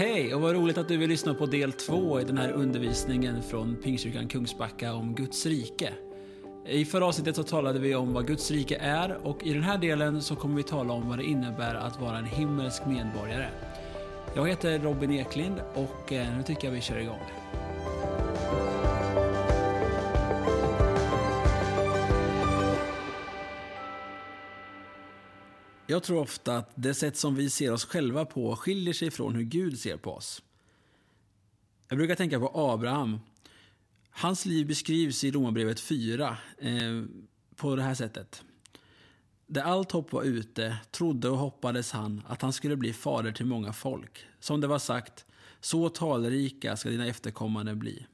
Hej och vad roligt att du vill lyssna på del två i den här undervisningen från Pingstkyrkan Kungsbacka om Guds rike. I förra avsnittet så talade vi om vad Guds rike är och i den här delen så kommer vi tala om vad det innebär att vara en himmelsk medborgare. Jag heter Robin Eklind och eh, nu tycker jag vi kör igång. Jag tror ofta att det sätt som vi ser oss själva på skiljer sig från hur Gud ser på oss. Jag brukar tänka på Abraham. Hans liv beskrivs i Romarbrevet 4 eh, på det här sättet. Där allt hopp var ute trodde och hoppades han att han skulle bli fader till många folk. Som det var sagt, så talrika ska dina efterkommande bli.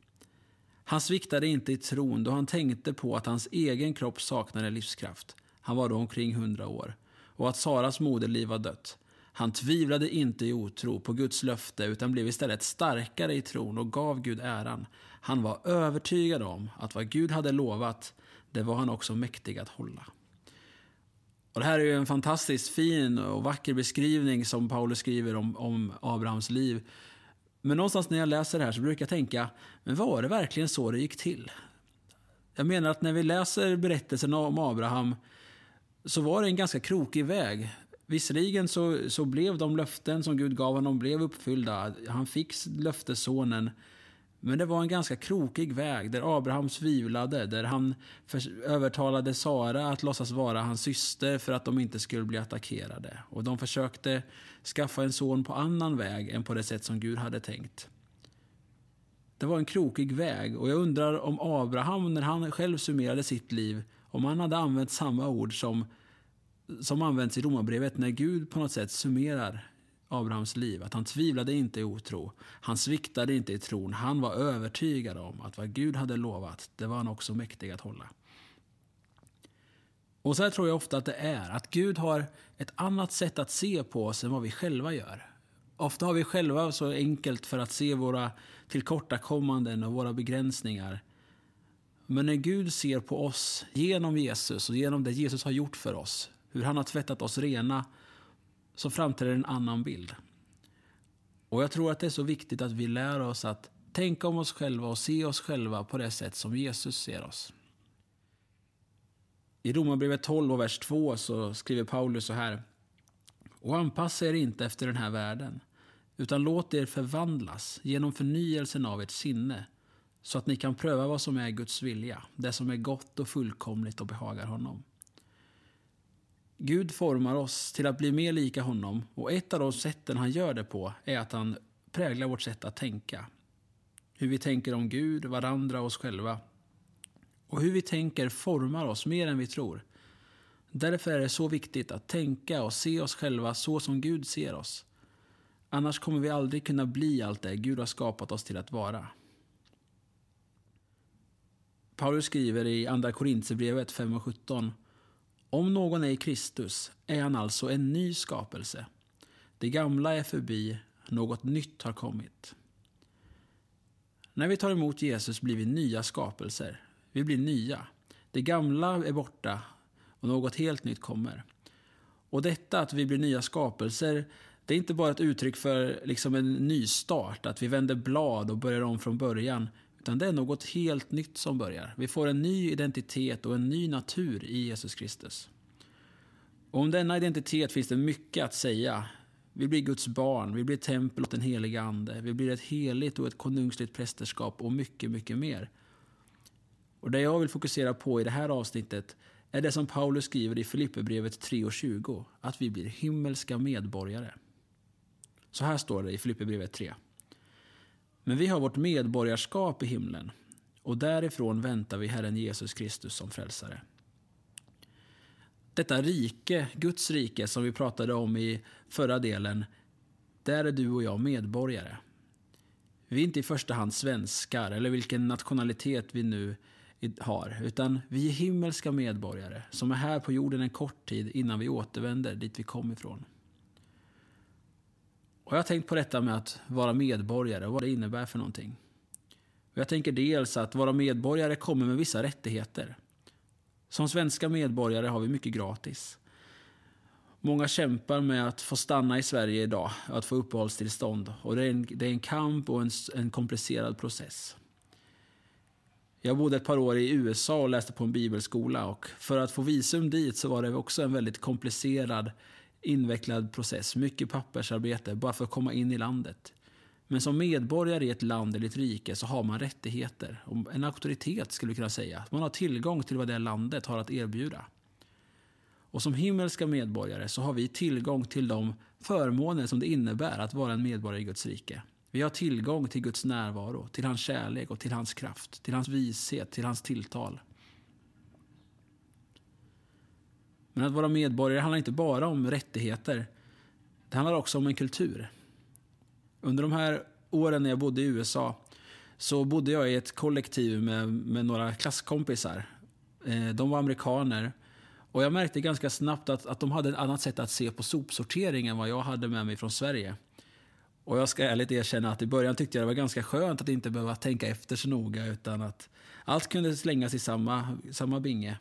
Han sviktade inte i tron då han tänkte på att hans egen kropp saknade livskraft. Han var då omkring hundra år och att Saras moderliv var dött. Han tvivlade inte i otro på Guds löfte utan blev istället starkare i tron och gav Gud äran. Han var övertygad om att vad Gud hade lovat, det var han också mäktig att hålla. Och det här är ju en fantastiskt fin och vacker beskrivning som Paulus skriver om, om Abrahams liv. Men någonstans när jag läser det här så brukar jag tänka, men var det verkligen så det gick till? Jag menar att när vi läser berättelsen om Abraham så var det en ganska krokig väg. Visserligen så, så blev de löften som Gud gav honom blev uppfyllda. Han fick löftessonen. Men det var en ganska krokig väg där Abraham tvivlade, där han övertalade Sara att låtsas vara hans syster för att de inte skulle bli attackerade. Och de försökte skaffa en son på annan väg än på det sätt som Gud hade tänkt. Det var en krokig väg och jag undrar om Abraham, när han själv summerade sitt liv, om han hade använt samma ord som, som används i Romarbrevet när Gud på något sätt summerar Abrahams liv. Att han tvivlade inte i otro. Han sviktade inte i tron. Han var övertygad om att vad Gud hade lovat, det var han också mäktig att hålla. Och så här tror jag ofta att det är. Att Gud har ett annat sätt att se på oss än vad vi själva gör. Ofta har vi själva så enkelt för att se våra tillkortakommanden och våra begränsningar. Men när Gud ser på oss genom Jesus och genom det Jesus har gjort för oss, hur han har tvättat oss rena, så framträder en annan bild. Och jag tror att det är så viktigt att vi lär oss att tänka om oss själva och se oss själva på det sätt som Jesus ser oss. I Romarbrevet 12 och vers 2 så skriver Paulus så här. Och anpassa er inte efter den här världen, utan låt er förvandlas genom förnyelsen av ert sinne så att ni kan pröva vad som är Guds vilja, det som är gott och fullkomligt och behagar honom. Gud formar oss till att bli mer lika honom och ett av de sätten han gör det på är att han präglar vårt sätt att tänka. Hur vi tänker om Gud, varandra och oss själva. Och hur vi tänker formar oss mer än vi tror. Därför är det så viktigt att tänka och se oss själva så som Gud ser oss. Annars kommer vi aldrig kunna bli allt det Gud har skapat oss till att vara. Paulus skriver i Andra Korintierbrevet 5 och 17. Om någon är i Kristus är han alltså en ny skapelse. Det gamla är förbi, något nytt har kommit. När vi tar emot Jesus blir vi nya skapelser. Vi blir nya. Det gamla är borta och något helt nytt kommer. Och detta att vi blir nya skapelser, det är inte bara ett uttryck för liksom en nystart, att vi vänder blad och börjar om från början, utan det är något helt nytt som börjar. Vi får en ny identitet och en ny natur i Jesus Kristus. Och om denna identitet finns det mycket att säga. Vi blir Guds barn, vi blir tempel åt den heliga Ande, vi blir ett heligt och ett konungsligt prästerskap och mycket, mycket mer. Och det jag vill fokusera på i det här avsnittet är det som Paulus skriver i Filipperbrevet 3.20, att vi blir himmelska medborgare. Så här står det i Filipperbrevet 3. Men vi har vårt medborgarskap i himlen och därifrån väntar vi Herren Jesus Kristus som frälsare. Detta rike, Guds rike, som vi pratade om i förra delen, där är du och jag medborgare. Vi är inte i första hand svenskar, eller vilken nationalitet vi nu har, utan vi är himmelska medborgare som är här på jorden en kort tid innan vi återvänder dit vi kom ifrån. Och jag har tänkt på detta med att vara medborgare och vad det innebär för någonting. Och jag tänker dels att vara medborgare kommer med vissa rättigheter. Som svenska medborgare har vi mycket gratis. Många kämpar med att få stanna i Sverige idag, att få uppehållstillstånd. Och det är en, det är en kamp och en, en komplicerad process. Jag bodde ett par år i USA och läste på en bibelskola. Och för att få visum dit så var det också en väldigt komplicerad, invecklad process. Mycket pappersarbete bara för att komma in i landet. Men som medborgare i ett land eller ett rike så har man rättigheter. En auktoritet skulle vi kunna säga. Man har tillgång till vad det landet har att erbjuda. Och som himmelska medborgare så har vi tillgång till de förmåner som det innebär att vara en medborgare i Guds rike. Vi har tillgång till Guds närvaro, till hans kärlek och till hans kraft, till hans vishet, till hans tilltal. Men att vara medborgare handlar inte bara om rättigheter. Det handlar också om en kultur. Under de här åren när jag bodde i USA så bodde jag i ett kollektiv med, med några klasskompisar. Eh, de var amerikaner. Och jag märkte ganska snabbt att, att de hade ett annat sätt att se på sopsortering än vad jag hade med mig från Sverige. Och jag ska ärligt erkänna att i början tyckte jag det var ganska skönt att inte behöva tänka efter så noga utan att allt kunde slängas i samma, samma binge.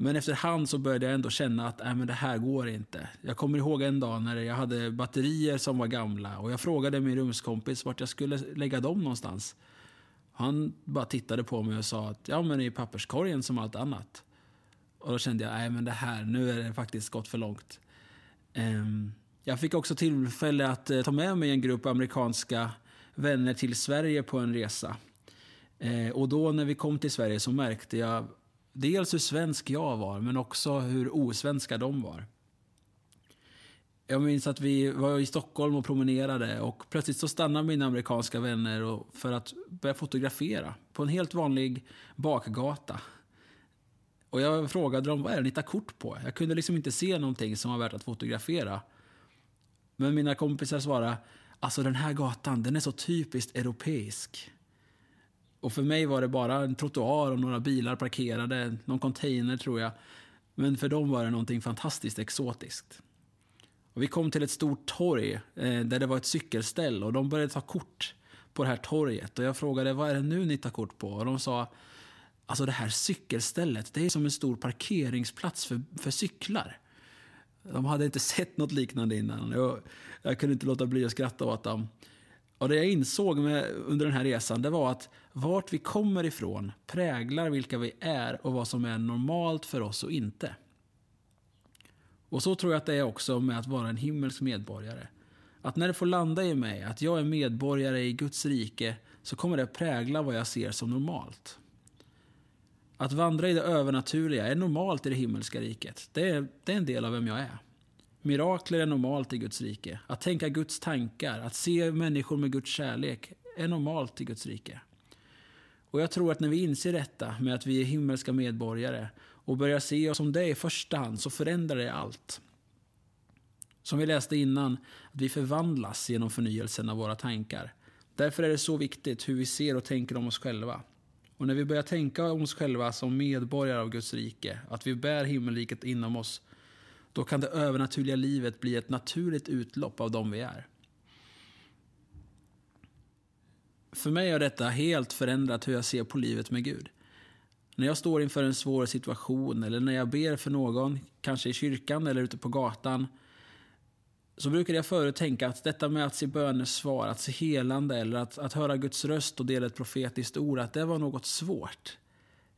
Men efterhand så började jag ändå känna att äh, men det här går inte. Jag kommer ihåg en dag när jag hade batterier som var gamla och jag frågade min rumskompis vart jag skulle lägga dem någonstans. Han bara tittade på mig och sa att ja, men i papperskorgen som allt annat. Och då kände jag, nej men det här, nu är det faktiskt gått för långt. Um, jag fick också tillfälle att uh, ta med mig en grupp amerikanska vänner till Sverige på en resa. Uh, och då när vi kom till Sverige så märkte jag dels hur svensk jag var, men också hur osvenska de var. Jag minns att vi var i Stockholm och promenerade och plötsligt så stannade mina amerikanska vänner för att börja fotografera på en helt vanlig bakgata. Och jag frågade dem vad är det ni tar kort på. Jag kunde liksom inte se någonting som var värt att fotografera. Men mina kompisar svarade, alltså den här gatan den är så typiskt europeisk. Och för mig var det bara en trottoar och några bilar parkerade, någon container tror jag. Men för dem var det någonting fantastiskt exotiskt. Och vi kom till ett stort torg eh, där det var ett cykelställ och de började ta kort på det här torget. Och jag frågade vad är det nu ni tar kort på? Och de sa Alltså det här cykelstället, det är som en stor parkeringsplats för, för cyklar. De hade inte sett något liknande innan. Jag, jag kunde inte låta bli att skratta åt dem. Och det jag insåg med, under den här resan det var att vart vi kommer ifrån präglar vilka vi är och vad som är normalt för oss och inte. Och så tror jag att det är också med att vara en himmelsk medborgare. Att när det får landa i mig att jag är medborgare i Guds rike så kommer det prägla vad jag ser som normalt. Att vandra i det övernaturliga är normalt i det himmelska riket. Det är, det är en del av vem jag är. Mirakler är normalt i Guds rike. Att tänka Guds tankar, att se människor med Guds kärlek är normalt i Guds rike. Och jag tror att när vi inser detta med att vi är himmelska medborgare och börjar se oss som det i första hand så förändrar det allt. Som vi läste innan, att vi förvandlas genom förnyelsen av våra tankar. Därför är det så viktigt hur vi ser och tänker om oss själva. Och när vi börjar tänka om oss själva som medborgare av Guds rike, att vi bär himmelriket inom oss, då kan det övernaturliga livet bli ett naturligt utlopp av dem vi är. För mig har detta helt förändrat hur jag ser på livet med Gud. När jag står inför en svår situation eller när jag ber för någon, kanske i kyrkan eller ute på gatan, så brukade jag förut tänka att detta med att se bönesvar, att se helande eller att, att höra Guds röst och dela ett profetiskt ord, att det var något svårt.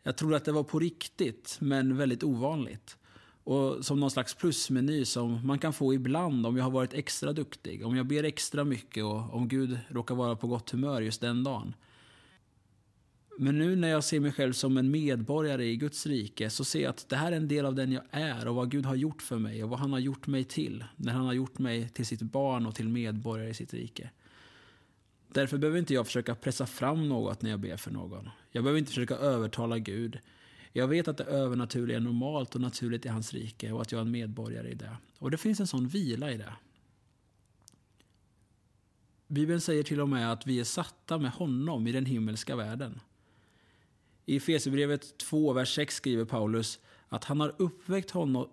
Jag trodde att det var på riktigt, men väldigt ovanligt. Och som någon slags plusmeny som man kan få ibland om jag har varit extra duktig, om jag ber extra mycket och om Gud råkar vara på gott humör just den dagen. Men nu när jag ser mig själv som en medborgare i Guds rike så ser jag att det här är en del av den jag är och vad Gud har gjort för mig och vad han har gjort mig till när han har gjort mig till sitt barn och till medborgare i sitt rike. Därför behöver inte jag försöka pressa fram något när jag ber för någon. Jag behöver inte försöka övertala Gud. Jag vet att det övernaturliga är normalt och naturligt i hans rike och att jag är en medborgare i det. Och det finns en sån vila i det. Bibeln säger till och med att vi är satta med honom i den himmelska världen. I Efesierbrevet 2, vers 6 skriver Paulus att han har uppväckt, honom,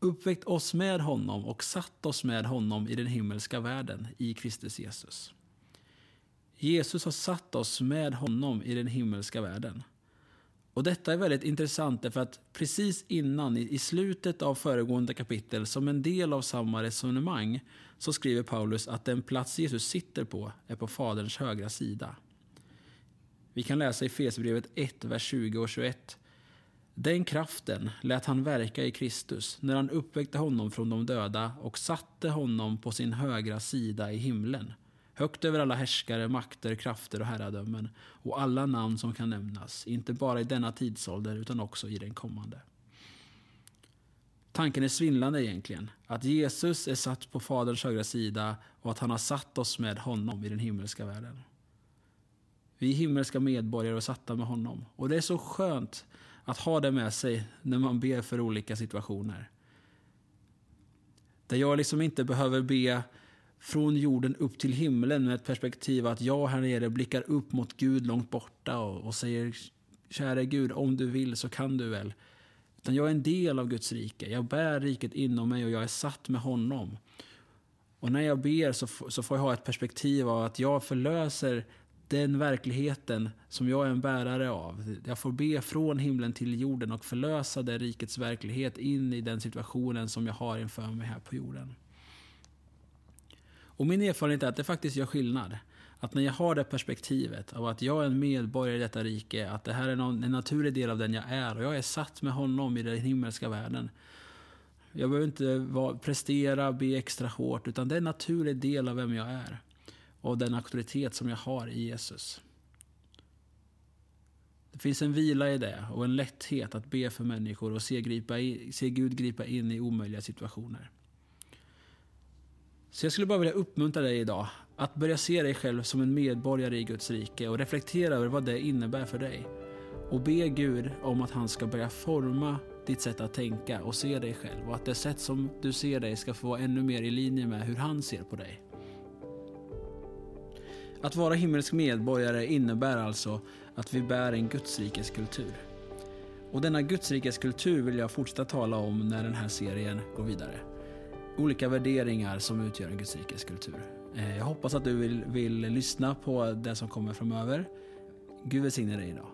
uppväckt oss med honom och satt oss med honom i den himmelska världen i Kristus Jesus. Jesus har satt oss med honom i den himmelska världen. Och detta är väldigt intressant därför att precis innan, i slutet av föregående kapitel, som en del av samma resonemang, så skriver Paulus att den plats Jesus sitter på är på Faderns högra sida. Vi kan läsa i Fesbrevet 1, vers 20 och 21. Den kraften lät han verka i Kristus när han uppväckte honom från de döda och satte honom på sin högra sida i himlen högt över alla härskare, makter, krafter och herradömen och alla namn som kan nämnas, inte bara i denna tidsålder utan också i den kommande. Tanken är svindlande egentligen, att Jesus är satt på Faderns högra sida och att han har satt oss med honom i den himmelska världen. Vi är himmelska medborgare och satta med honom. Och det är så skönt att ha det med sig när man ber för olika situationer. Där jag liksom inte behöver be från jorden upp till himlen med ett perspektiv att jag här nere blickar upp mot Gud långt borta och, och säger Käre Gud, om du vill så kan du väl. Utan jag är en del av Guds rike. Jag bär riket inom mig och jag är satt med honom. Och när jag ber så, så får jag ha ett perspektiv av att jag förlöser den verkligheten som jag är en bärare av. Jag får be från himlen till jorden och förlösa det rikets verklighet in i den situationen som jag har inför mig här på jorden. Och min erfarenhet är att det faktiskt gör skillnad. Att när jag har det perspektivet av att jag är en medborgare i detta rike, att det här är en naturlig del av den jag är och jag är satt med honom i den himmelska världen. Jag behöver inte prestera, be extra hårt, utan det är en naturlig del av vem jag är. Och den auktoritet som jag har i Jesus. Det finns en vila i det och en lätthet att be för människor och se, gripa in, se Gud gripa in i omöjliga situationer. Så jag skulle bara vilja uppmuntra dig idag att börja se dig själv som en medborgare i Guds rike och reflektera över vad det innebär för dig. Och be Gud om att han ska börja forma ditt sätt att tänka och se dig själv och att det sätt som du ser dig ska få vara ännu mer i linje med hur han ser på dig. Att vara himmelsk medborgare innebär alltså att vi bär en Gudsrikes kultur. Och denna Gudsrikes kultur vill jag fortsätta tala om när den här serien går vidare olika värderingar som utgör en Guds rikes kultur. Eh, jag hoppas att du vill, vill lyssna på det som kommer framöver. Gud välsigne dig idag.